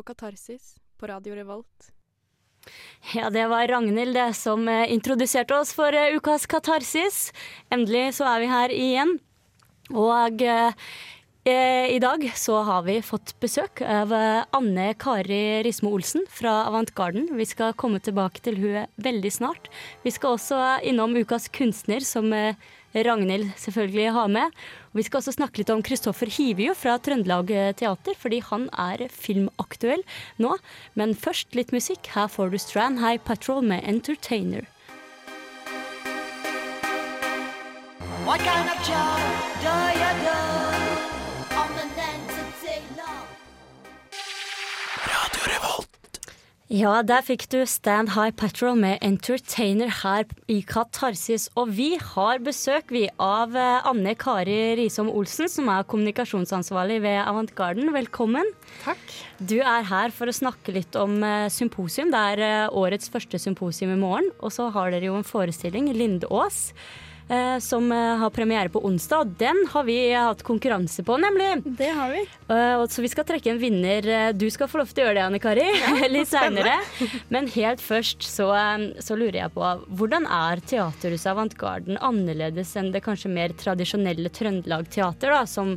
På Katarsis på Radio Revolt. Ja, det var Ragnhild det som eh, introduserte oss for eh, ukas Katarsis. Endelig så er vi her igjen. Og eh, i dag så har vi fått besøk av Anne Kari Rismo Olsen fra Avantgarden. Vi skal komme tilbake til hun veldig snart. Vi skal også innom ukas kunstner, som eh, Ragnhild selvfølgelig har med. Og vi skal også snakke litt om Kristoffer Hivju fra Trøndelag Teater, fordi han er filmaktuell nå. Men først litt musikk. Her får du Strand High Patrol med Entertainer. What kind of job do you do? Ja, der fikk du Stand High Patrol med Entertainer her i Katarsis. Og vi har besøk vi av eh, Anne Kari Risom Olsen, som er kommunikasjonsansvarlig ved Avantgarden. Velkommen. Takk. Du er her for å snakke litt om eh, symposium. Det er eh, årets første symposium i morgen. Og så har dere jo en forestilling, Lindås. Eh, Som eh, har premiere på onsdag. og Den har vi hatt konkurranse på, nemlig. Det har vi. Eh, så vi skal trekke en vinner. Du skal få lov til å gjøre det, Anne Kari. Litt seinere. Men helt først så, så lurer jeg på hvordan er Teaterhuset Avantgarden annerledes enn det kanskje mer tradisjonelle Trøndelag Teater, da, som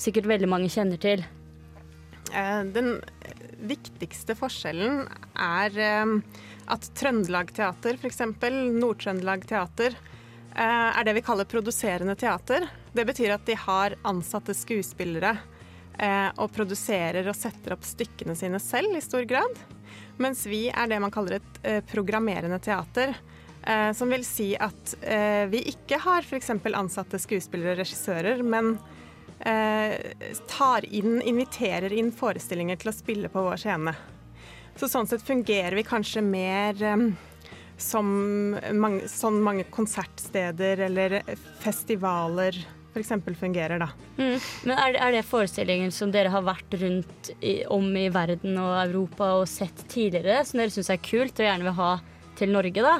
sikkert veldig mange kjenner til? Eh, Den viktigste forskjellen er eh, at Trøndelag Teater, f.eks. Nord-Trøndelag Teater, eh, er det vi kaller produserende teater. Det betyr at de har ansatte skuespillere eh, og produserer og setter opp stykkene sine selv i stor grad. Mens vi er det man kaller et eh, programmerende teater. Eh, som vil si at eh, vi ikke har f.eks. ansatte skuespillere og regissører, men eh, tar inn, inviterer inn forestillinger til å spille på vår scene. Så sånn sett fungerer vi kanskje mer eh, som mange, sånn mange konsertsteder eller festivaler f.eks. fungerer, da. Mm. Men er, det- er det forestillinger som dere har vært rundt i, om i verden og Europa og sett tidligere, som dere syns er kult og gjerne vil ha til Norge, da?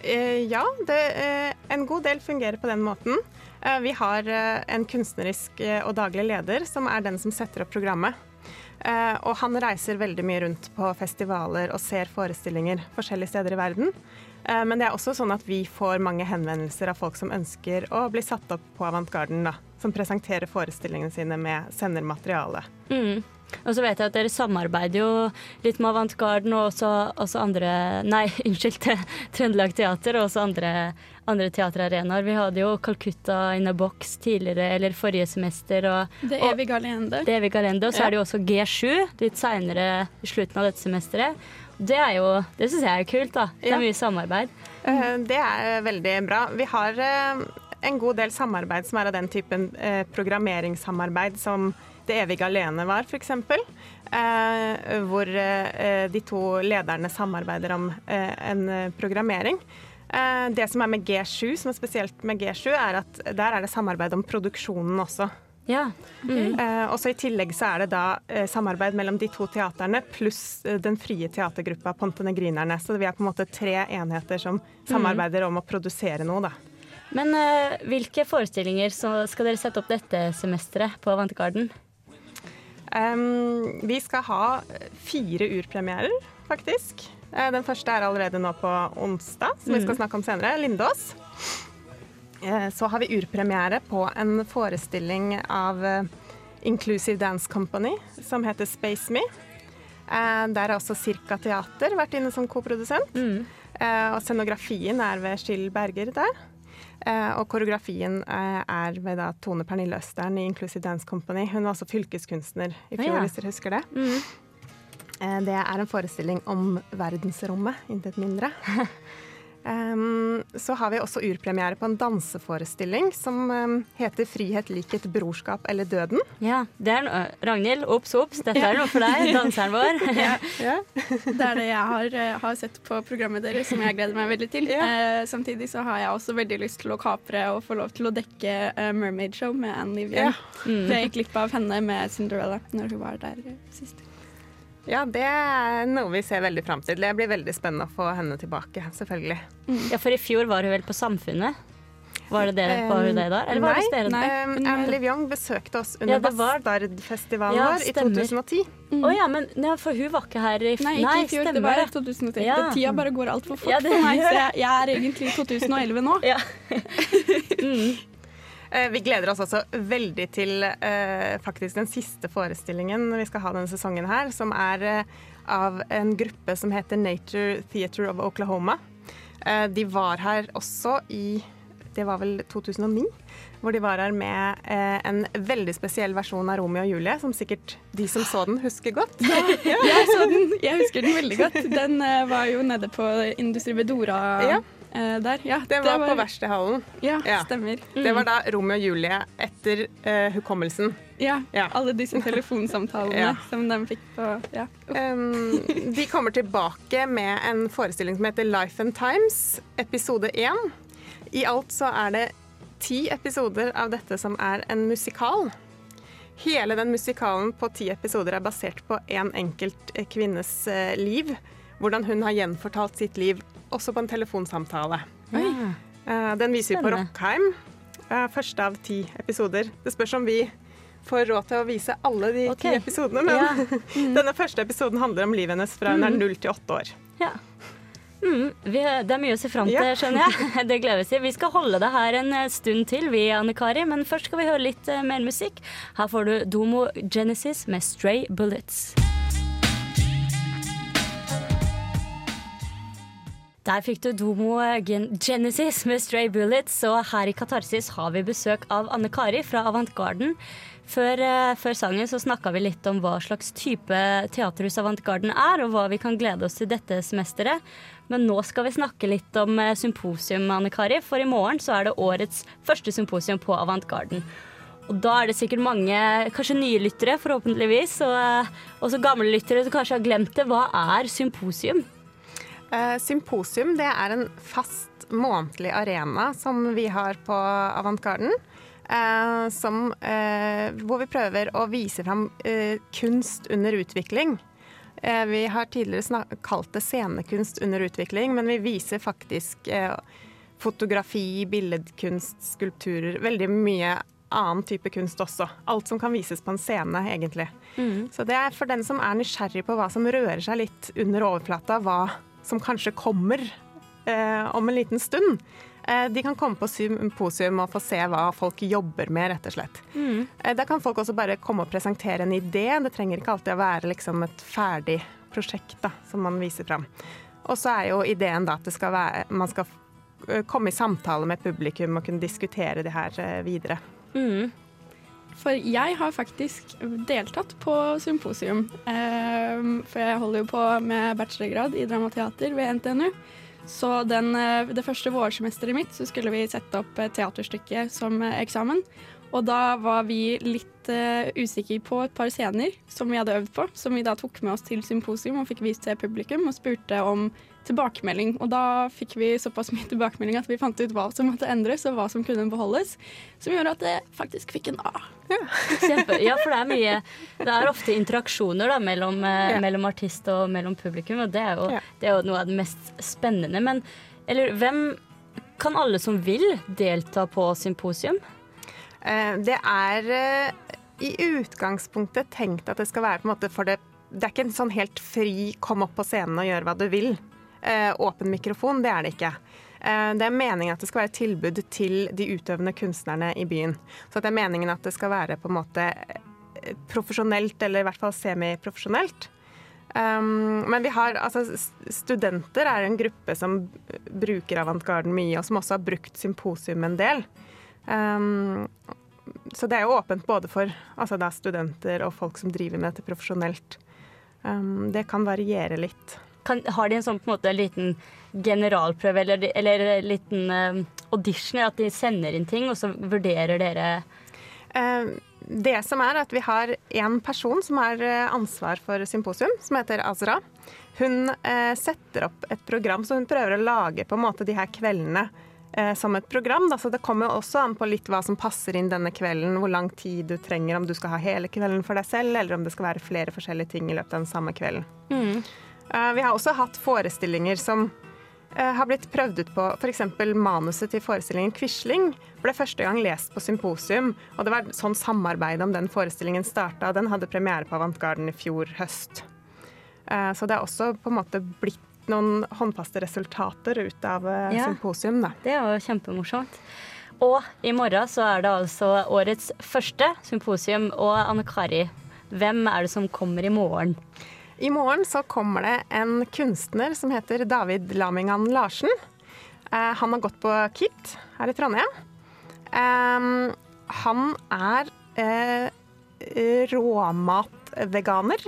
Eh, ja, det, eh, en god del fungerer på den måten. Eh, vi har eh, en kunstnerisk eh, og daglig leder som er den som setter opp programmet. Eh, og han reiser veldig mye rundt på festivaler og ser forestillinger forskjellige steder i verden. Eh, men det er også sånn at vi får mange henvendelser av folk som ønsker å bli satt opp på Avantgarden, da. Som presenterer forestillingene sine med sender materiale. Mm. Og så vet jeg at dere samarbeider jo litt med Avantgarden og også, også andre Nei, unnskyld, Trøndelag Teater og også andre, andre teaterarenaer. Vi hadde jo Calcutta in a box tidligere, eller forrige semester. Og, Det evige alende. det evige alende, Og så er det jo også G7 litt seinere i slutten av dette semesteret. Det er jo, det syns jeg er kult, da. Det Ja. er mye samarbeid. Eh, Det er veldig bra. Vi har eh, en god del samarbeid som er av den typen eh, programmeringssamarbeid som Det evige alene var, f.eks. Hvor de to lederne samarbeider om en programmering. Eh, det som er med G7, som er spesielt med G7, er at der er det samarbeid om produksjonen også. Ja. Eh, også I tillegg så er det da uh, samarbeid mellom de to teaterne pluss uh, den frie teatergruppa Pontenegrinerne. Så vi er på en måte tre enheter som samarbeider om å produsere noe, da. Men hvilke forestillinger så skal dere sette opp dette semesteret på Vantegarden? Um, vi skal ha fire urpremierer, faktisk. Eh, den første er allerede nå på onsdag, som vi skal snakke om senere. Lindås. Eh, så har vi urpremiere på en forestilling av eh, Inclusive Dance Company som heter Space Me. Der har også Cirka Teater vært inne som koprodusent. Mm. og scenografien er ved Skill Berger der. Og koreografien er ved da Tone Pernille Østern i Inclusive Dance Company. Hun var også fylkeskunstner i fjor, Ja. hvis dere husker det. Eh, det er en forestilling om verdensrommet, intet mindre. um, så har vi også urpremiere på en danseforestilling som um, heter 'Frihet, likhet, brorskap eller døden'. Ja, det er noe. Ragnhild, obs, obs, dette er noe for deg, danseren vår. Det er det jeg har, eh, har sett på programmet deres, som jeg gleder meg veldig til. Eh, samtidig så har jeg også veldig lyst til å kapre og få lov til å dekke uh, Mermaid Show med Anne Vivian. Ja. Mm. jeg gikk glipp av henne med Cinderella når hun var der eh, sist. Ja, det er noe vi ser veldig fram til. Det blir veldig spennende å få henne tilbake, selvfølgelig. Ja, for i fjor var hun vel på Samfunnet? Var det det, var hun det da? Eller var det dere? Nei. Um, Anne Liv Young besøkte oss under det var- Bastardfestivalen Ja, vår i 2010. Å ja, men ja, for hun var ikke her i fjor. Nei, ikke i fjor. Det var i 2010. Ja. Det Tida bare går altfor fort Ja, det for meg, så jeg, jeg er egentlig i 2011 nå. Ja. Eh, Vi gleder oss også veldig til eh, faktisk den siste forestillingen vi skal ha denne sesongen her, som er eh, av en gruppe som heter Nature Theatre of Oklahoma. De var her også i det var vel 2009, hvor de var her med eh, en veldig spesiell versjon av Romeo og Julie, som sikkert de som så den, husker godt. Jeg, så den, jeg husker den veldig godt. Den eh, var jo nede på Industri Bedora Ja. Eh, der. Ja, Det var på Verkstedhallen. Ja, Ja. stemmer. Det var da Romeo og Julie etter uh, hukommelsen. Ja, Ja. Alle disse telefonsamtalene Ja. som de fikk på ja. Um, de kommer tilbake med en forestilling som heter Life and Times, episode én. I alt så er det ti episoder av dette som er en musikal. Hele den musikalen på ti episoder er basert på en enkelt eh, kvinnes liv. Hvordan hun har gjenfortalt sitt liv, også på en telefonsamtale. Eh, Den viser vi på Rockheim. eh, Første av ti episoder. Det spørs om vi får råd til å vise alle de okay. ti episodene, men Ja. denne første episoden handler om livet hennes fra hun er null til åtte år. Ja. Mm, vi, det er mye å se fram til, Ja. skjønner jeg. Det gleder vi til. Vi skal holde det her en eh, stund til, vi, Anne Kari. Men først skal vi høre litt mer musikk. Her får du Domo Genesis med Stray Bullets. Der fikk du Domo Genesis med Stray Bullets, og her i Katarsis har vi besøk av Anne Kari fra Avantgarden. Før, eh, før sangen så snakka vi litt om hva slags type teaterhus Avantgarden er, og hva vi kan glede oss til dette semesteret. Men nå skal vi snakke litt om eh, symposium, Anne Kari, for i morgen så er det årets første symposium på Avantgarden. Og da er det sikkert mange, kanskje nye lyttere forhåpentligvis, og eh, også gamle lyttere som kanskje har glemt det. Hva er symposium? Eh, Symposium det er en fast månedlig arena som vi har på Avantgarden. Eh, som, eh, hvor vi prøver å vise fram eh, kunst under utvikling. Eh, vi har tidligere kalt det scenekunst under utvikling, men vi viser faktisk fotografi, billedkunst, skulpturer. Veldig mye annen type kunst også. Alt som kan vises på en scene, egentlig. Så det er for den som er nysgjerrig på hva som rører seg litt under overflata, hva som kanskje kommer eh, om en liten stund. Eh, de kan komme på symposium og få se hva folk jobber med, rett og slett. Eh, da kan folk også bare komme og presentere en idé. Det trenger ikke alltid å være liksom, et ferdig prosjekt da, som man viser fram. Og så er jo ideen da at det skal være, man skal eh, komme i samtale med publikum og kunne diskutere det her eh, videre. Mm. For jeg har faktisk deltatt på symposium. Ehm, for jeg holder jo på med bachelorgrad i dramateater ved NTNU. Så den, eh, det første vårsemesteret mitt så skulle vi sette opp teaterstykket som eksamen. Og da var vi litt uh, usikre på et par scener som vi hadde øvd på, som vi da tok med oss til symposium og fikk vist til publikum og spurte om tilbakemelding. Og da fikk vi såpass mye tilbakemelding at vi fant ut hva som måtte endres og hva som kunne beholdes, som gjorde at det faktisk fikk en A. Ja, Ja, for det er mye Det er ofte interaksjoner da, mellom, eh, Ja. mellom artist og mellom publikum, og det er, jo, Ja. det er jo noe av det mest spennende. Men eller hvem kan alle som vil delta på symposium? Eh, Det er eh, i utgangspunktet tenkt at det skal være på en måte for det Det er ikke en sånn helt fri kom opp på scenen og gjør hva du vil. Eh, Åpen mikrofon, det er det ikke. Det er meningen at det skal være tilbud til de utøvende kunstnerne i byen. Så det er meningen at det skal være på en måte profesjonelt, eller i hvert fall semiprofesjonelt. Um, men vi har, altså, studenter er en gruppe som bruker avantgarden mye, og som også har brukt symposium en del. Um, så det er jo åpent både for altså studenter og folk som driver med dette profesjonelt. Um, det kan variere litt. Kan, har de en sånn på en måte liten generalprøve eller, eller en liten eh, audition? At de sender inn ting, og så vurderer dere Eh, det som er at Vi har én person som har eh, ansvar for symposium, som heter Azra. Hun uh, setter opp et program, så hun prøver å lage på en måte de her kveldene som et program. Da. Så det kommer også an på litt hva som passer inn denne kvelden, hvor lang tid du trenger, om du skal ha hele kvelden for deg selv, eller om det skal være flere forskjellige ting i løpet av den samme kvelden. Mm. vi har også hatt forestillinger som eh, har blitt prøvd ut på f.eks. manuset til forestillingen 'Quisling'. Ble første gang lest på symposium, og det var sånn samarbeid om den forestillingen starta. Den hadde premiere på Avantgarden i fjor høst. Eh, Så det er også på en måte blitt noen håndfaste resultater ut av eh, Ja. symposium. Da. Det jo kjempemorsomt. Og i morgen så er det altså årets første symposium. Og Anne Kari, hvem er det som kommer i morgen? I morgen så kommer det en kunstner som heter David Lamingan Larsen. Eh, han har gått på KIT her i Trondheim. Eh, han er eh, råmatveganer.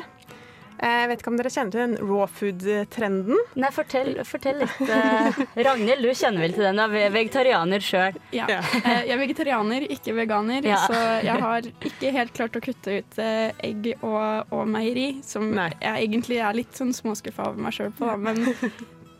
Eh, Jeg vet ikke om dere kjenner til den raw food-trenden? Nei, fortell, fortell litt. eh, Ragnhild, du kjenner vel til den? Du er vegetarianer sjøl. Ja. Eh, Jeg er vegetarianer, ikke veganer, Ja. så jeg har ikke helt klart å kutte ut eh, egg og, og meieri, som Nei. jeg egentlig er litt sånn småskuffa over meg sjøl på, Men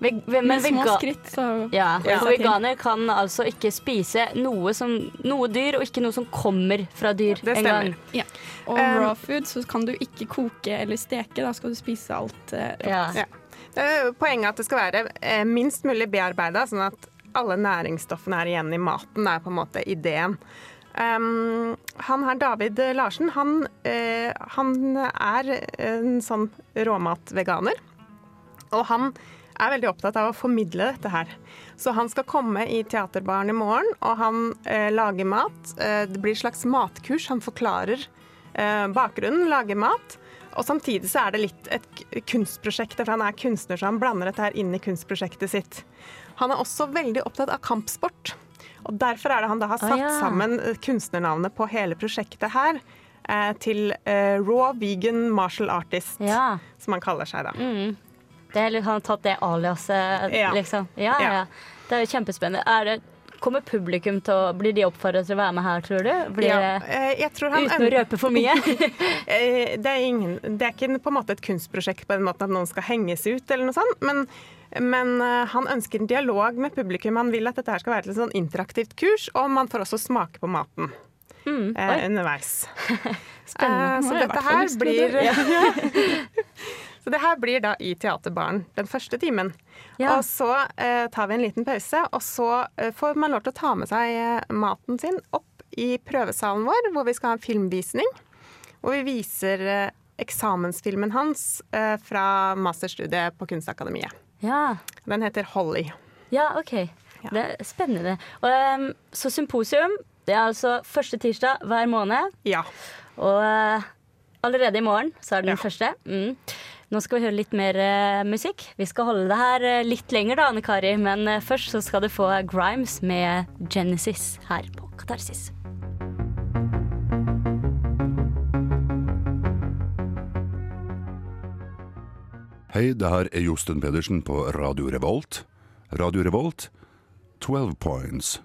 med små vega skritt, så ja, Ja. for veganer kan altså ikke spise noe, som, noe dyr, og ikke noe som kommer fra dyr Det en stemmer. gang. Ja. Og Um, raw food, så kan du ikke koke eller steke. Da skal du spise alt uh, rått. Ja. Ja. poenget er at det skal være eh, minst mulig bearbeida, sånn at alle næringsstoffene er igjen i maten. Det er på en måte ideen. Um, han her, David Larsen, han, eh, han er en sånn råmatveganer. Og han er veldig opptatt av å formidle dette her. Så han skal komme i Teaterbaren i morgen, og han eh, lager mat. Eh, det blir et slags matkurs. Han forklarer eh, bakgrunnen, lager mat. Og samtidig så er det litt et kunstprosjekt, for han er kunstner, så han blander dette her inn i kunstprosjektet sitt. Han er også veldig opptatt av kampsport. Og derfor er det han da har satt satt ja. sammen eh, kunstnernavnet på hele prosjektet her eh, til uh, Raw Vegan Martial Artist, Ja. som han kaller seg da. Mm. Det er, litt- han har tatt det aliaset, Ja. liksom. Ja, ja. Ja. Det er jo kjempespennende. Er det, kommer publikum til å Blir de oppfordret til å være med her, tror du? Blir Ja, eh, jeg tror han uten å røpe for mye? Eh, Det er, ingen, det er ikke på en måte et kunstprosjekt på den måten at noen skal henges ut, eller noe sånt, men, men eh, han ønsker en dialog med publikum. Han vil at dette her skal være et sånn interaktivt kurs, og man får også smake på maten Mm. eh, underveis. spennende. Eh, så dette her blir Så det her blir da i Teaterbaren den første timen. Ja. Og så eh, tar vi en liten pause, og så eh, får man lov til å ta med seg eh, maten sin opp i prøvesalen vår, hvor vi skal ha en filmvisning. Hvor vi viser eh, eksamensfilmen hans eh, fra masterstudiet på Kunstakademiet. Ja. Den heter 'Holly'. ja, OK. Det er spennende. Og, um, så symposium, det er altså første tirsdag hver måned. Ja. Og uh, allerede i morgen så er det den Ja. første. Mm. Nå skal vi høre litt mer eh, musikk. Vi skal holde det her eh, litt lenger da, Anne Kari. Men eh, først så skal du få Grimes med Genesis her på Katarsis. Hei, det her er Josten Pedersen på Radio Revolt. Radio Revolt, 12 points.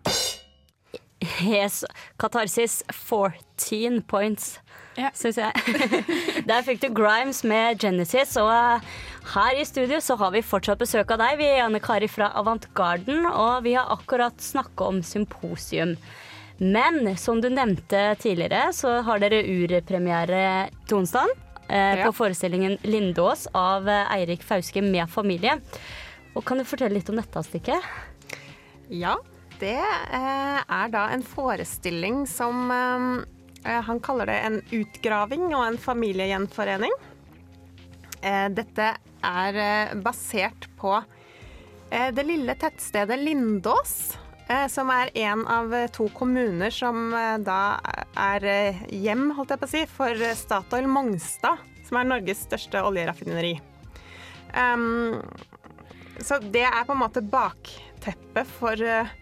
Yes, Katarsis 14 points, Ja. syns jeg. Der fikk du Grimes med Genesis, og eh, her i studio så har vi fortsatt besøk av deg. Vi er Anne Kari fra Avantgarden, og vi har akkurat snakka om symposium. Men som du nevnte tidligere, så har dere urpremiere til onsdag eh, Ja. på forestillingen Lindås av eh, Eirik Fauske med familie. Og Kan du fortelle litt om dette stykket? Ja, det eh, er da en forestilling som eh, Han kaller det en utgraving og en familiegjenforening. Eh, dette er eh, basert på eh, det lille tettstedet Lindås. eh, Som er en av eh, to kommuner som eh, da er eh, hjem, holdt jeg på å si, for eh, Statoil Mongstad, som er Norges største oljeraffineri. Um, så det er på en måte bakteppet for, eh, eh,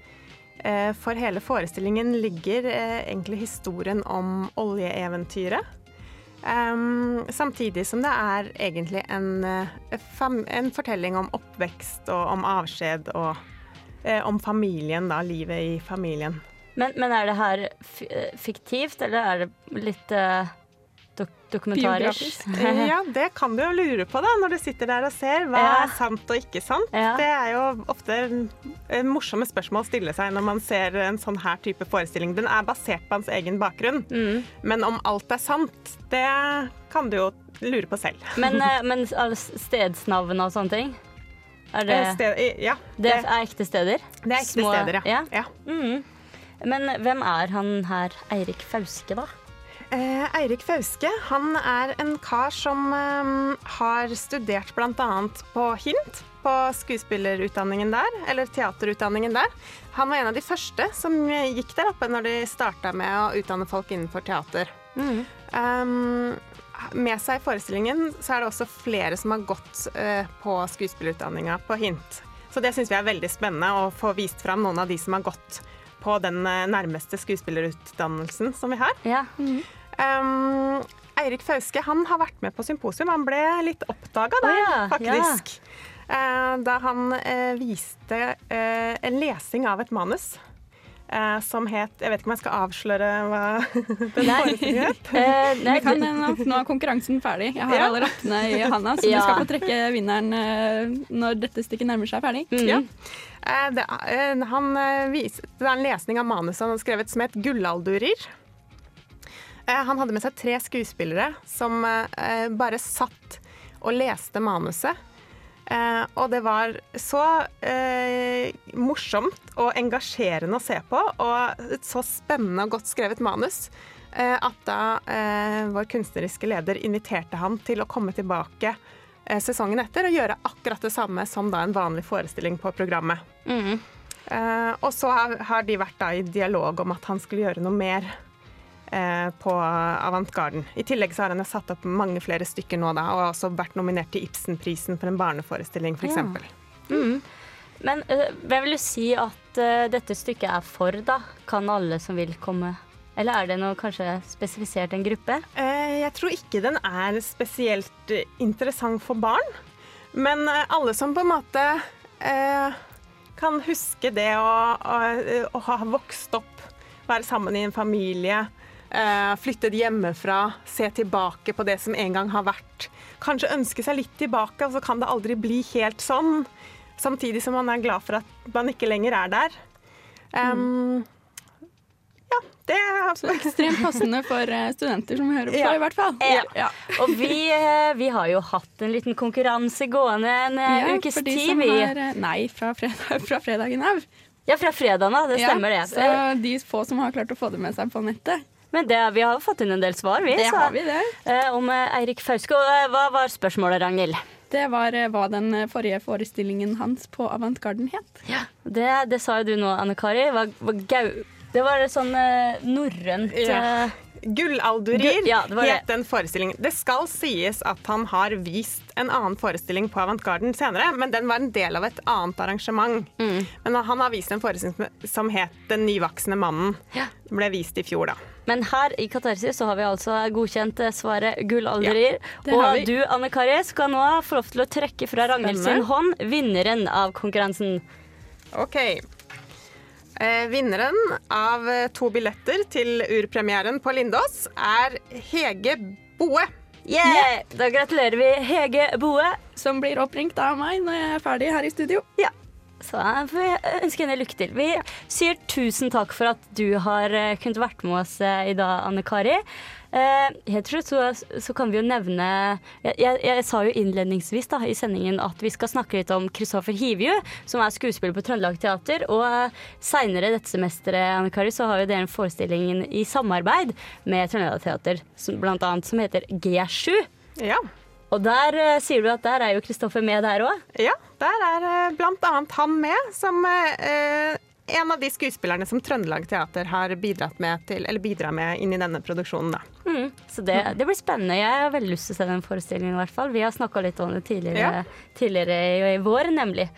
for hele forestillingen ligger eh, egentlig historien om oljeeventyret. Samtidig som det er egentlig en, eh, en fortelling om oppvekst og om avskjed og eh, om familien, da. Livet i familien. Men, men er det her fiktivt, eller er det litt eh, dok dokumentarer. Eh, Ja, det kan du jo lure på da, når du sitter der og ser hva Ja. er sant og ikke sant. Ja. Det er jo ofte morsomme spørsmål å stille seg når man ser en sånn her type forestilling. Den er basert på hans egen bakgrunn, Mm. men om alt er sant, det kan du jo lure på selv. Men, eh, men stedsnavn og sånne ting? Er det, Eh, sted, ja, det er ekte steder? det er ekte små- steder, ja. ja. ja. Mm. Men hvem er han her Eirik Fauske, da? Eh, Eirik Fauske han er en kar som eh, har studert bl.a. på HINT, på skuespillerutdanningen der, eller teaterutdanningen der. Han var en av de første som gikk der oppe når de starta med å utdanne folk innenfor teater. Mm. Um, med seg i forestillingen så er det også flere som har gått eh, på skuespillerutdanninga på HINT. Så det syns vi er veldig spennende å få vist fram noen av de som har gått på den nærmeste skuespillerutdannelsen som vi har. Ja. Um, Eirik Fauske han har vært med på symposium. Han ble litt oppdaga der, oh, ja, faktisk. Eh, da han eh, viste eh, en lesing av et manus eh, som het Jeg vet ikke om jeg skal avsløre hva den forestillingen het. Eh, Vi kan, nå, er konkurransen ferdig. Jeg har Ja. alle rappene i handa, så Ja. du skal få trekke vinneren når dette stykket nærmer seg ferdig. mm. Ja. Eh, det, han viste, det er en lesning av manuset han har skrevet som het 'Gullaldurier'. Eh, han hadde med seg tre skuespillere som eh, bare satt og leste manuset. Eh, og det var så eh, morsomt og engasjerende å se på, og et så spennende og godt skrevet manus, eh, at da eh, vår kunstneriske leder inviterte han til å komme tilbake eh, sesongen etter og gjøre akkurat det samme som da en vanlig forestilling på programmet. Mm. Eh, og så har, har de vært da i dialog om at han skulle gjøre noe mer på Avantgarden. I tillegg så har han satt opp mange flere stykker nå da, og har også vært nominert til Ibsenprisen for en barneforestilling f.eks. Ja. Mm. Men eh, hvem vil du si at eh, dette stykket er for, da? Kan alle som vil komme? Eller er det noe kanskje spesifisert en gruppe? Eh, jeg tror ikke den er spesielt eh, interessant for barn, men eh, alle som på en måte eh, kan huske det å, å, å ha vokst opp, være sammen i en familie, eh, flyttet hjemmefra, se tilbake på det som en gang har vært. Kanskje ønske seg litt tilbake, og så kan det aldri bli helt sånn. Samtidig som man er glad for at man ikke lenger er der. Um, Ja, det Så ekstremt passende for eh, studenter som hører på, Ja. i hvert fall. Ja. Og vi, eh, vi har jo hatt en liten konkurranse gående en eh, Ja, ukes tid, vi. eh, Nei, fra, fredag, fra fredagen av. Ja, fra fredagen av, det stemmer ja, det. Så de få som har klart å få det med seg på nettet, Men det, vi har jo fått inn en del svar, vi. det så, har vi det. eh, om eh, Eirik Fauske. Og eh, hva var spørsmålet, Ragnhild? Det var hva den forrige forestillingen hans på Avantgarden het. Det, det sa jo du nå, Anne Kari. Var, var gau... Det var sånn eh, norrønt Ja. Gullaldurier Gull- ja, det det. het den forestillingen. Det skal sies at han har vist en annen forestilling på Avantgarden senere, men den var en del av et annet arrangement. Mm. Men han har vist en forestilling som- som het Den nyvoksne mannen. Ja. Den ble vist i fjor, da. Men her i Katarsis så har vi altså godkjent eh, svaret gullalderier. Ja, og du, Anne Kari, skal nå få lov til å trekke fra Ragnhild sin hånd vinneren av konkurransen. OK. Eh, vinneren av eh, to billetter til urpremieren på Lindås er Hege Boe. Yeah! Da gratulerer vi Hege Boe. Som blir oppringt av meg når jeg er ferdig her i studio. Så jeg får ønske henne lykke til. Vi sier tusen takk for at du har eh, kunnet vært med oss i dag, Anne Kari. Eh, helt til slutt så, så kan vi jo nevne jeg, jeg, jeg sa jo innledningsvis da, i sendingen at vi skal snakke litt om Kristoffer Hivju, som er skuespiller på Trøndelag Teater. Og uh, seinere dette semesteret Anne Kari, så har jo dere en forestilling i samarbeid med Trøndelag Teater, som, blant annet, som heter G7. Ja. Og der eh, sier du at der er jo Kristoffer med der òg. ja, der er eh, blant annet han med, som eh, en av de skuespillerne som Trøndelag Teater har bidratt med til, eller bidrar med inn i denne produksjonen. Da. Mm, så det, det blir spennende. Jeg har veldig lyst til å se den forestillingen. i hvert fall. Vi har snakka litt om det tidligere, tidligere i, vår, nemlig.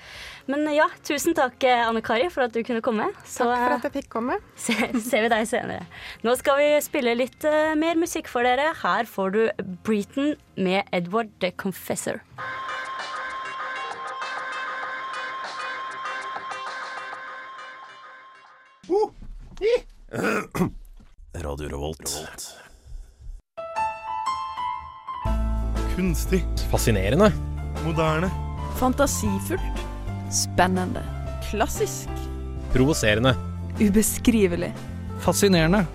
Men ja, tusen takk, eh, Anne Kari, for at du kunne komme. Så Takk for at jeg fikk komme. se, ser vi deg senere. Nå skal vi spille litt uh, mer musikk for dere. Her får du Breton med Edward the Confessor. Revolt. Kunstig. Fascinerende. Moderne. Fantasifullt. Spennende. Klassisk. Provoserende. Ubeskrivelig. Fascinerende.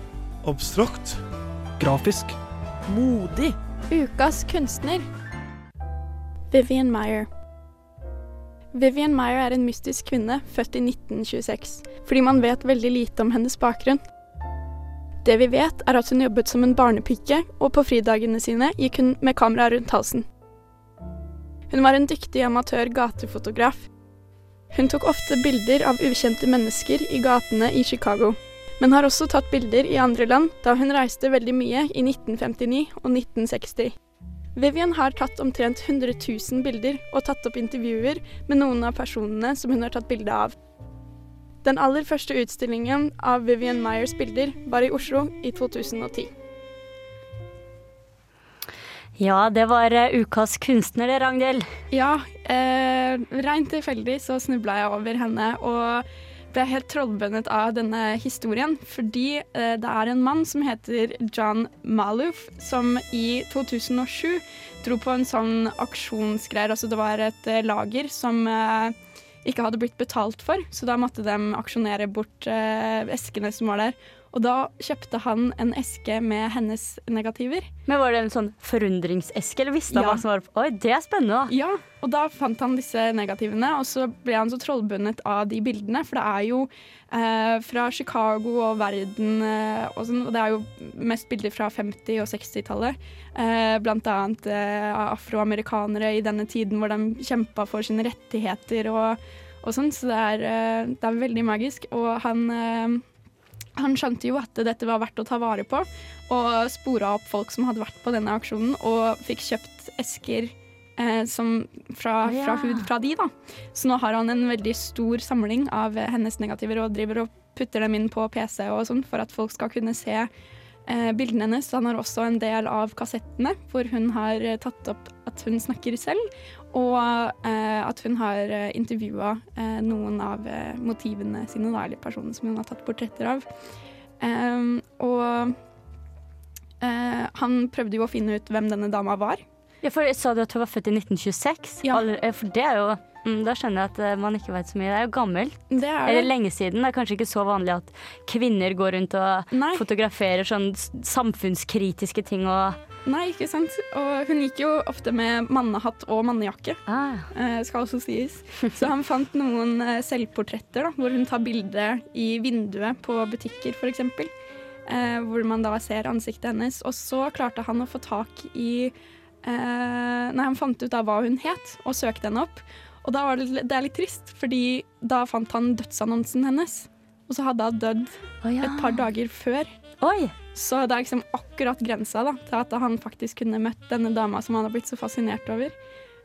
Abstrakt. Grafisk. Modig. Ukas kunstner. Vivian Meyer. Vivian Meyer er en mystisk kvinne, født i 1926, fordi man vet veldig lite om hennes bakgrunn. Det vi vet, er at hun jobbet som en barnepike, og på fridagene sine gikk hun med kamera rundt halsen. Hun var en dyktig amatør gatefotograf. Hun tok ofte bilder av ukjente mennesker i gatene i Chicago, men har også tatt bilder i andre land, da hun reiste veldig mye i 1959 og 1960. Vivian har tatt omtrent 100 000 bilder og tatt opp intervjuer med noen av personene som hun har tatt bilde av. Den aller første utstillingen av Vivian Meyers bilder var i Oslo i 2010. Ja, det var eh, ukas kunstner det, Ragnhild. Ja, eh, rent tilfeldig så snubla jeg over henne og ble helt trollbundet av denne historien. Fordi eh, det er en mann som heter John Maloof, som i 2007 dro på en sånn aksjonsgreier. Altså det var et eh, lager som eh, ikke hadde blitt betalt for, så da måtte de aksjonere bort eh, eskene som var der. Og da kjøpte han en eske med hennes negativer. Men Var det en sånn forundringseske, eller visste han Ja. hva som var Oi, det er spennende. da. Ja, og da fant han disse negativene, og så ble han så trollbundet av de bildene. For det er jo eh, fra Chicago og verden eh, og sånn, og det er jo mest bilder fra 50- og 60-tallet. Eh, blant annet eh, av afroamerikanere i denne tiden hvor de kjempa for sine rettigheter og, og sånn. Så det er, eh, det er veldig magisk. Og han eh, han skjønte jo at dette var verdt å ta vare på, og spora opp folk som hadde vært på denne aksjonen, og fikk kjøpt esker eh, som fra, fra, Ja. hud fra de. da. Så nå har han en veldig stor samling av hennes negative og og putter dem inn på PC og sånn for at folk skal kunne se eh, bildene hennes. Han har også en del av kassettene hvor hun har eh, tatt opp at hun snakker selv, og eh, at hun har eh, intervjua eh, noen av eh, motivene sine, da, eller personene som hun har tatt portretter av. Ehm, og eh, han prøvde jo å finne ut hvem denne dama var. Ja, for Sa du at hun var født i 1926? Ja. For det er jo mm, Da skjønner jeg at man ikke vet så mye. Det er jo gammelt. Det er Eller lenge siden. Det er kanskje ikke så vanlig at kvinner går rundt og Nei. fotograferer sånn samfunnskritiske ting og Nei, ikke sant. Og hun gikk jo ofte med mannehatt og mannejakke, ah. eh, skal også sies. Så han fant noen eh, selvportretter da, hvor hun tar bilde i vinduet på butikker, f.eks. Eh, hvor man da ser ansiktet hennes. Og så klarte han å få tak i eh, Nei, han fant ut av hva hun het, og søkte henne opp. Og da var det, det er litt trist, fordi da fant han dødsannonsen hennes. Og så hadde hun dødd oh, ja. et par dager før. Oi! Så det er liksom akkurat grensa da, til at han faktisk kunne møtt denne dama som han har blitt så fascinert over.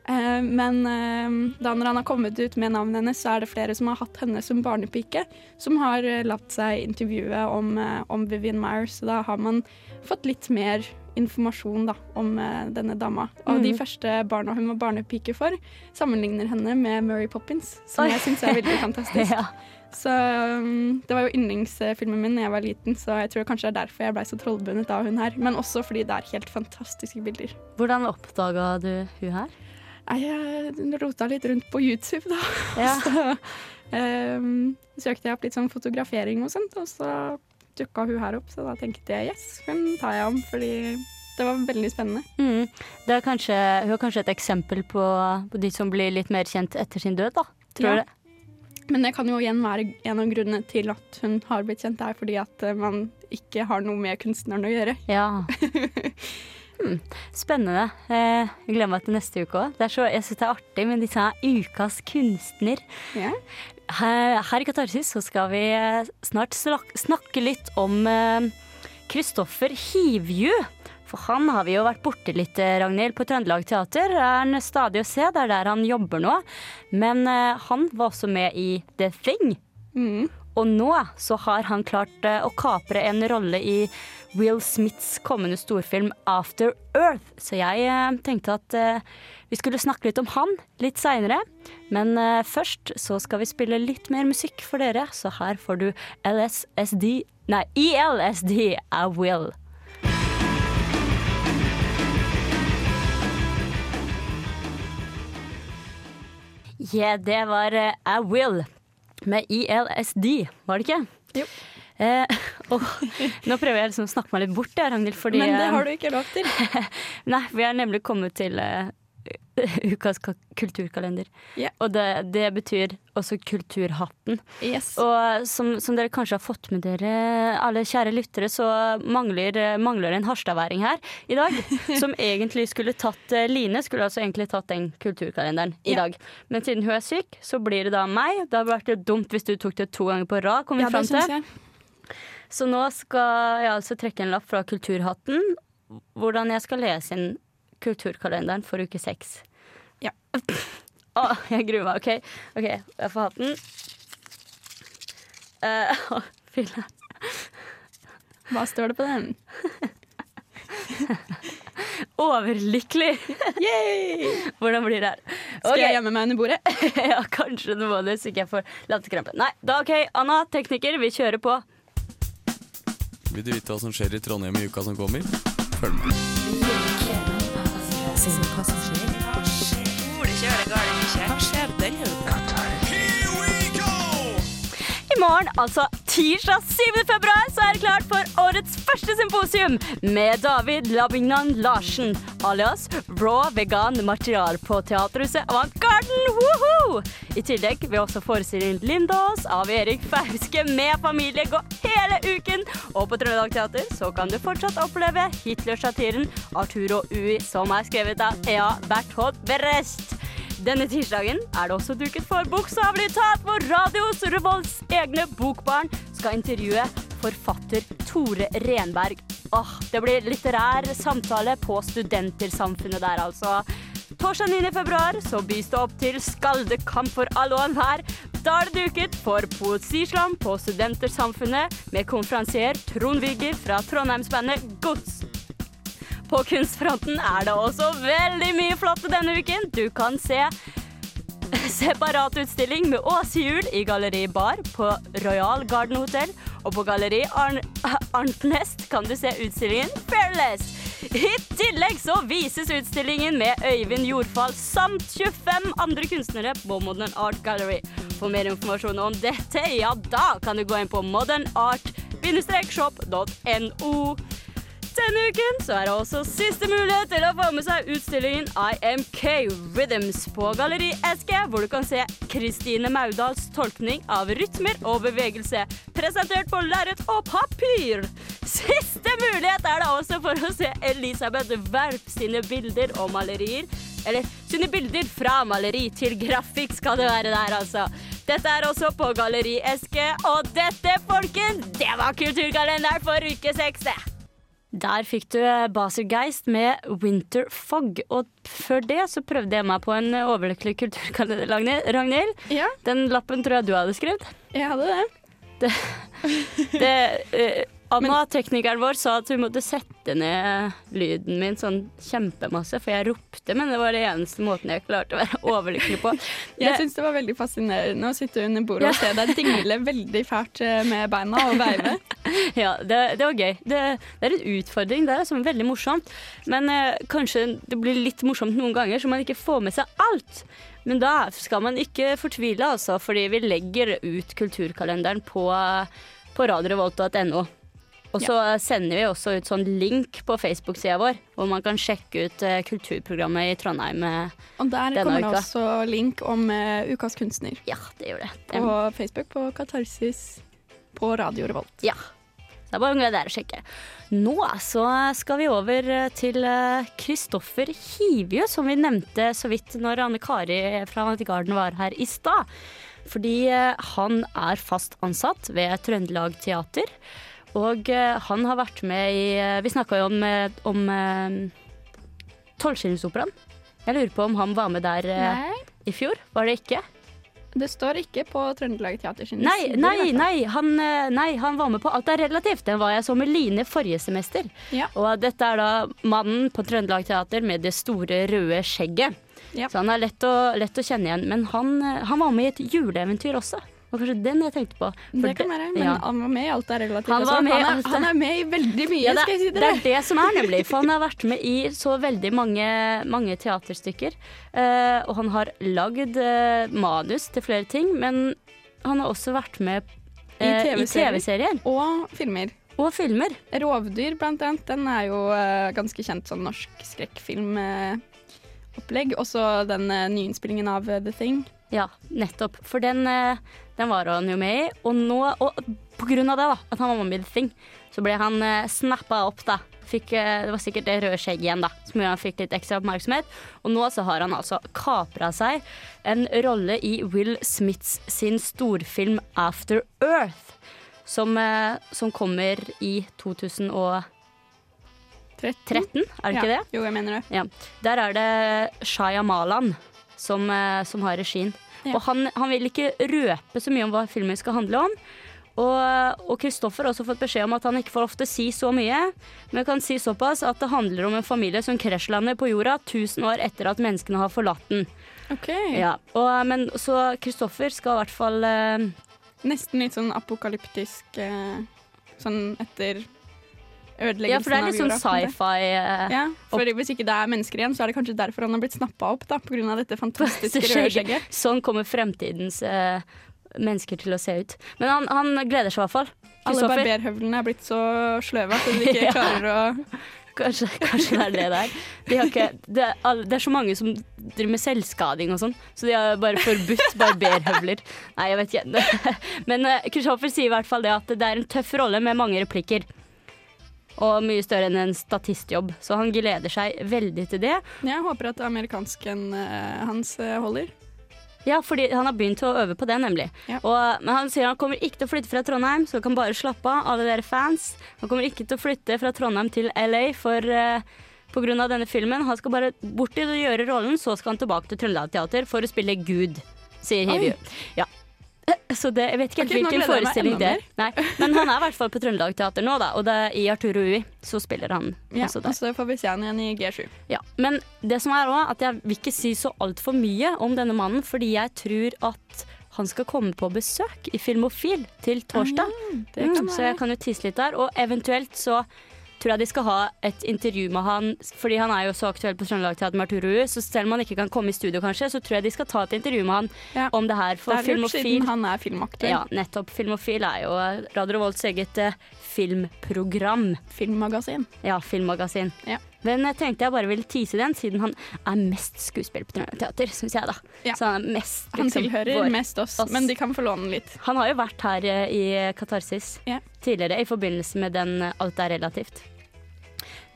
Eh, men eh, da når han har kommet ut med navnet hennes, så er det flere som har hatt henne som barnepike, som har eh, latt seg intervjue om, eh, om Vivian Myers. Så da har man fått litt mer informasjon da, om eh, denne dama. Og de Mhm. første barna hun var barnepike for, sammenligner henne med Mary Poppins, som Oi. jeg syns er veldig fantastisk. Ja. Så um, det var jo yndlingsfilmen min da jeg var liten, så jeg tror kanskje det er derfor jeg ble så trollbundet av hun her. Men også fordi det er helt fantastiske bilder. Hvordan oppdaga du hun her? Jeg rota litt rundt på YouTube, da. Ja. Så um, søkte jeg opp litt sånn fotografering og sånt, og så dukka hun her opp. Så da tenkte jeg yes, hun tar jeg om, fordi det var veldig spennende. Mm. Det er kanskje, hun er kanskje et eksempel på, på de som blir litt mer kjent etter sin død, da. Tror Ja. du det? Men det kan jo igjen være en av grunnene til at hun har blitt kjent, det er fordi at eh, man ikke har noe med kunstneren å gjøre. Ja. Hmm. Spennende. Eh, jeg gleder meg til neste uke òg. Jeg syns det er artig med disse ukas kunstner. Yeah. Her, her i Katarsis så skal vi eh, snart snakke litt om Kristoffer Hivju. For han har vi jo vært borte litt, eh, Ragnhild, på Trøndelag Teater. Er han stadig å se, det er der han jobber nå. Men eh, han var også med i The Thing. Mm. Og nå så har han klart eh, å kapre en rolle i Will Smiths kommende storfilm After Earth. Så jeg tenkte at vi skulle snakke litt om han litt seinere. Men først så skal vi spille litt mer musikk for dere, så her får du LSSD Nei, ILSD I Will. Yeah, det var eh, I Will med ILSD, var det ikke? Jo. Eh, og nå prøver jeg liksom å snakke meg litt bort, jeg, Ragnhild, fordi Men det eh, har du ikke lov til. Nei, vi er nemlig kommet til eh, ukas kulturkalender. Yeah. Og det, det betyr også Kulturhatten. Yes. Og som, som dere kanskje har fått med dere, alle kjære lyttere, så mangler, mangler en harstadværing her i dag. som egentlig skulle tatt eh, Line skulle altså egentlig tatt den kulturkalenderen i yeah. dag. Men siden hun er syk, så blir det da meg. Det hadde vært dumt hvis du tok det to ganger på rad. kom vi Ja, fram til. Så nå skal jeg altså trekke en lapp fra Kulturhatten hvordan jeg skal lese inn kulturkalenderen for uke seks. Ja. Å, jeg gruer meg. OK, ok, jeg får hatten. Uh, å, fille. Hva står det på den? Overlykkelig! Hvordan blir det her? Skal Ok. jeg gjemme meg under bordet? ja, kanskje du må det, så ikke jeg får latterkrampe. Nei, da OK. Anna, tekniker, vi kjører på. Vil du vite hva som skjer i Trondheim i uka som kommer? Følg med. I morgen, altså tirsdag 7. februar, så er det klart for årets første symposium med David Labignan Larsen, alias Raw Vegan Material på Teaterhuset Avantgarden. Woohoo! I tillegg vil også forestillingen Lindås av Erik Fauske med familie gå hele uken. Og på Trøndelag Teater så kan du fortsatt oppleve Hitler-satiren Arturo Ui, som er skrevet av Ea Berthold Berest. Denne tirsdagen er det også duket for bokstavelig talt hvor Radios Revolts egne bokbarn skal intervjue forfatter Tore Renberg. Åh, det blir litterær samtale på Studentersamfunnet der, altså. Torsdag 9. februar så bys det opp til skaldekamp for alle og enhver. Da er det duket for poesislam på Studentersamfunnet med konferansier Trond Vigger fra Trondheimsbandet Gods. På kunstfronten er det også veldig mye flott denne uken. Du kan se separatutstilling med Åse Juel i Galleri Bar på Royal Garden Hotel. Og på Galleri Arn Arntnest kan du se utstillingen Fairless. I tillegg så vises utstillingen med Øyvind Jordfall samt 25 andre kunstnere på Modern Art Gallery. For mer informasjon om dette, ja da kan du gå inn på modernart-shop.no. Denne uken så er det også siste mulighet til å få med seg utstillingen IMK Rhythms på Galleri SG, hvor du kan se Kristine Maudals tolkning av rytmer og bevegelse, presentert på lerret og papir. Siste mulighet er det også for å se Elisabeth Werp sine bilder og malerier. Eller sine bilder fra maleri til grafikk skal det være der, altså. Dette er også på Galleri Eske, og dette, folkens, det var kulturkalenderen for uke seks, det. Der fikk du Basergeist med Winter Fog. Og før det så prøvde jeg meg på en overlykkelig kulturkalender, Ragnhild-. Ja, Den lappen tror jeg du hadde skrevet. jeg hadde det. Det, det, eh, Anna, teknikeren vår, sa at hun måtte sette ned lyden min sånn kjempemasse, for jeg ropte, men det var det eneste måten jeg klarte å være overlykkelig på. Jeg syns det var veldig fascinerende å sitte under bordet og se deg dingle veldig fælt eh, med beina og veive. Ja, det, det var gøy. Det, det er en utfordring. Det er liksom veldig morsomt. Men eh, kanskje det blir litt morsomt noen ganger, så man ikke får med seg alt. Men da skal man ikke fortvile, altså, fordi vi legger ut kulturkalenderen på, på radiorevolt.no. Og så sender vi også ut sånn link på Facebook-sida vår, hvor man kan sjekke ut eh, kulturprogrammet i Trondheim. denne uka. Og der kommer det uka. også link om eh, Ukas kunstner. Ja, det gjør det På Facebook på Katarsis på Radio Revolt. Ja. Så det er bare å gå der og sjekke. Nå så skal vi over eh, til Kristoffer Hivju, som vi nevnte så vidt når Anne Kari fra Antigarden var her i stad. Fordi eh, han er fast ansatt ved Trøndelag Teater. Og eh, han har vært med i eh, Vi snakka jo om, eh, om Tolvskillingsoperaen. Jeg lurer på om han var med der eh, Nei, i fjor. Var det ikke? Det står ikke på Trøndelag Teater sin Nei, side. nei, nei, han, eh, nei, han var med på Alt er relativt. Den var jeg så med Line forrige semester. Ja. Og dette er da mannen på Trøndelag Teater med det store røde skjegget. Ja. Så han er lett å, lett å kjenne igjen. Men han, eh, han var med i et juleeventyr også. Var kanskje den jeg tenkte på. For Det kan være, men ja. han var med i Alt er relativt. Han var med han, er, han er med i veldig mye, Ja, det, skal jeg si det er det som er, nemlig. For han har vært med i så veldig mange, mange teaterstykker. Uh, og han har lagd uh, manus til flere ting, men han har også vært med I eh, i TV-serier. TV-serier Og filmer. og filmer. Rovdyr, blant annet. Den er jo ganske kjent sånn norsk skrekkfilmopplegg. Også den uh, nyinnspillingen av The Thing. Ja, nettopp. For den, den var han jo med i. Og nå, og på grunn av det, da, at han var med i The Thing, så ble han eh, snappa opp, da. Fikk, eh, det var sikkert det røde skjegget igjen, da, som gjorde han fikk litt ekstra oppmerksomhet. Og nå så har han altså kapra seg en rolle i Will Smiths sin storfilm After Earth. Som, eh, som kommer i 2013, 13. er det ikke det? Jo, jeg mener det. Ja. Der er det Shaya Malan som, eh, som har regien. Ja. Og han, han vil ikke røpe så mye om hva filmen skal handle om. Og og Kristoffer har også fått beskjed om at han ikke får ofte si så mye. Men kan si såpass at det handler om en familie som krasjlander på jorda 1000 år etter at menneskene har forlatt den. OK. Ja. Og, men, så Kristoffer skal i hvert fall eh, Nesten litt sånn apokalyptisk eh, sånn etter ødeleggelsen Ja, for det er litt sånn av jorda, sci-fi. eh, Ja, for hvis ikke det er mennesker igjen, så er det kanskje derfor han har blitt snappa opp, da, på grunn av dette fantastiske røde. Sånn kommer fremtidens uh, mennesker til å se ut. Men han, han gleder seg i hvert fall. Alle barberhøvlene er blitt så sløve at de ikke Ja. klarer å Kanskje, kanskje det er det der. De har ikke, det, er, det er så mange som driver med selvskading og sånn, så de har bare forbudt barberhøvler. Nei, jeg vet ikke. Men eh, Kristoffer sier i hvert fall det at det er en tøff rolle med mange replikker. Og mye større enn en statistjobb, så han gleder seg veldig til det. Jeg håper at amerikansken eh, hans eh, holder. Ja, fordi han har begynt å øve på det, nemlig. Ja. Og, men han sier han kommer ikke til å flytte fra Trondheim, så kan bare slappe av, alle dere fans. Han kommer ikke til å flytte fra Trondheim til LA for uh, på grunn av denne filmen. Han skal bare bort dit og gjøre rollen, så skal han tilbake til Trøndelag Teater for å spille Gud, sier Oi. Hivju. Ja. Så det, jeg vet ikke helt Ok, hvilken forestilling det er. Nei, men han er i hvert fall på Trøndelag Teater nå, da. Og det i Arturo Ui så spiller han Ja, også og der. så får vi se han igjen i G7. Ja, men det som er også, at jeg vil ikke si så altfor mye om denne mannen, fordi jeg tror at han skal komme på besøk i Filmofil til torsdag. Mm, mm, så jeg kan jo tisse litt der. Og eventuelt så tror jeg de skal ha et intervju med han, fordi han er jo så aktuell på Trøndelag Teater med Arturo så selv om han ikke kan komme i studio kanskje, så tror jeg de skal ta et intervju med han Ja. om det her. For Det er lurt, Filmofil siden han er filmaktør. ja, nettopp. Filmofil er jo Radio Volts eget eh, filmprogram. Filmmagasin. Ja, filmmagasin. Ja. Men jeg tenkte jeg bare ville tease den, siden han er mest skuespiller på Teater, syns jeg, da. Ja. Så han er mest Han liksom, tilhører vår. mest oss, oss. men de kan få låne litt. Han har jo vært her uh, i Katarsis Ja. tidligere, i forbindelse med den eh, Alt er relativt.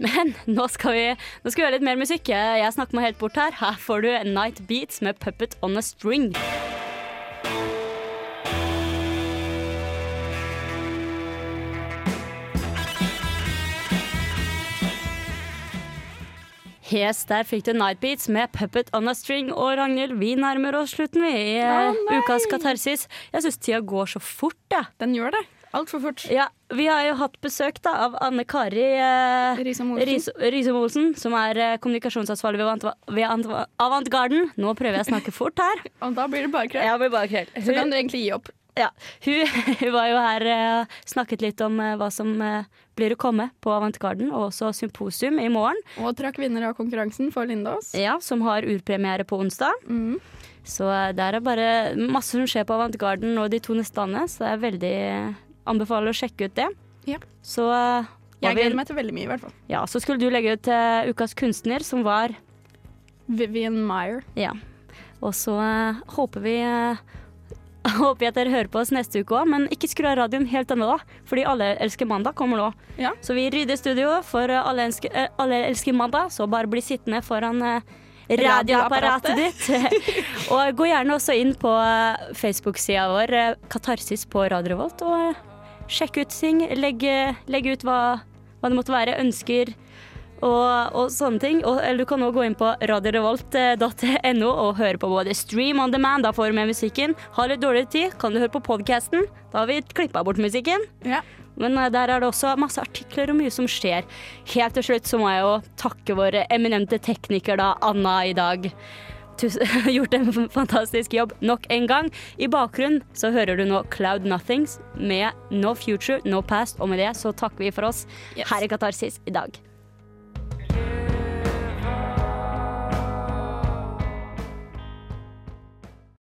Men nå skal vi, nå skal vi høre litt mer musikk. Jeg snakker meg helt bort her. Her får du Night Beats med Puppet on a String. Yes, der fikk du Night Beats med Puppet on a String. Og Ragnhild, vi nærmer oss slutten, vi, i eh, ukas katarsis. Jeg syns tida går så fort, jeg. Den gjør det. Altfor fort. Ja, vi har jo hatt besøk da, av Anne Kari eh, Risom Olsen. Som er eh, kommunikasjonsansvarlig ved, ved Ant- Avantgarden. Nå prøver jeg å snakke fort her. Og da blir det bare. Ja, krøll. Så kan du egentlig gi opp. Ja, hun, hun var jo her og snakket litt om eh, hva som eh, blir å komme på Avantgarden, og også symposium i morgen, Og trakk vinner av konkurransen for Lindås. ja, som har urpremiere på onsdag. Mm. Så eh, der er bare masse som skjer på Avantgarden og de to neste dagene, så jeg veldig anbefaler å sjekke ut det. Ja. Så eh, Jeg gleder meg til veldig mye, i hvert fall. Ja, så skulle du legge ut til Ukas kunstner, som var Vivian Meyer. Ja. Og så uh, håper vi eh, Håper jeg at dere hører på oss neste uke òg, men ikke skru av radioen helt ennå, da. Fordi Alle elsker mandag kommer nå. Ja. Så vi rydder studio for eh, Alle elsker, eh, alle elsker mandag, så bare bli sittende foran eh, radioapparatet ditt. og gå gjerne også inn på Facebook-sida vår, Katarsis på Radio Revolt, og sjekk ut ting. Legg, legg ut hva, hva det måtte være, ønsker og, og sånne ting. Og, eller du kan også gå inn på radiorevolt.no og høre på både Stream on demand, da får du med musikken. Har litt dårligere tid, kan du høre på podkasten. Da har vi klippa bort musikken. Ja. Men eh, der er det også masse artikler og mye som skjer. Helt til slutt så må jeg jo takke våre eminente tekniker, da, Anna, i dag. gjort en fantastisk jobb nok en gang. I bakgrunnen så hører du nå Cloud Nothings med No Future, No Past, og med det så takker vi for oss her i Katarsis i dag.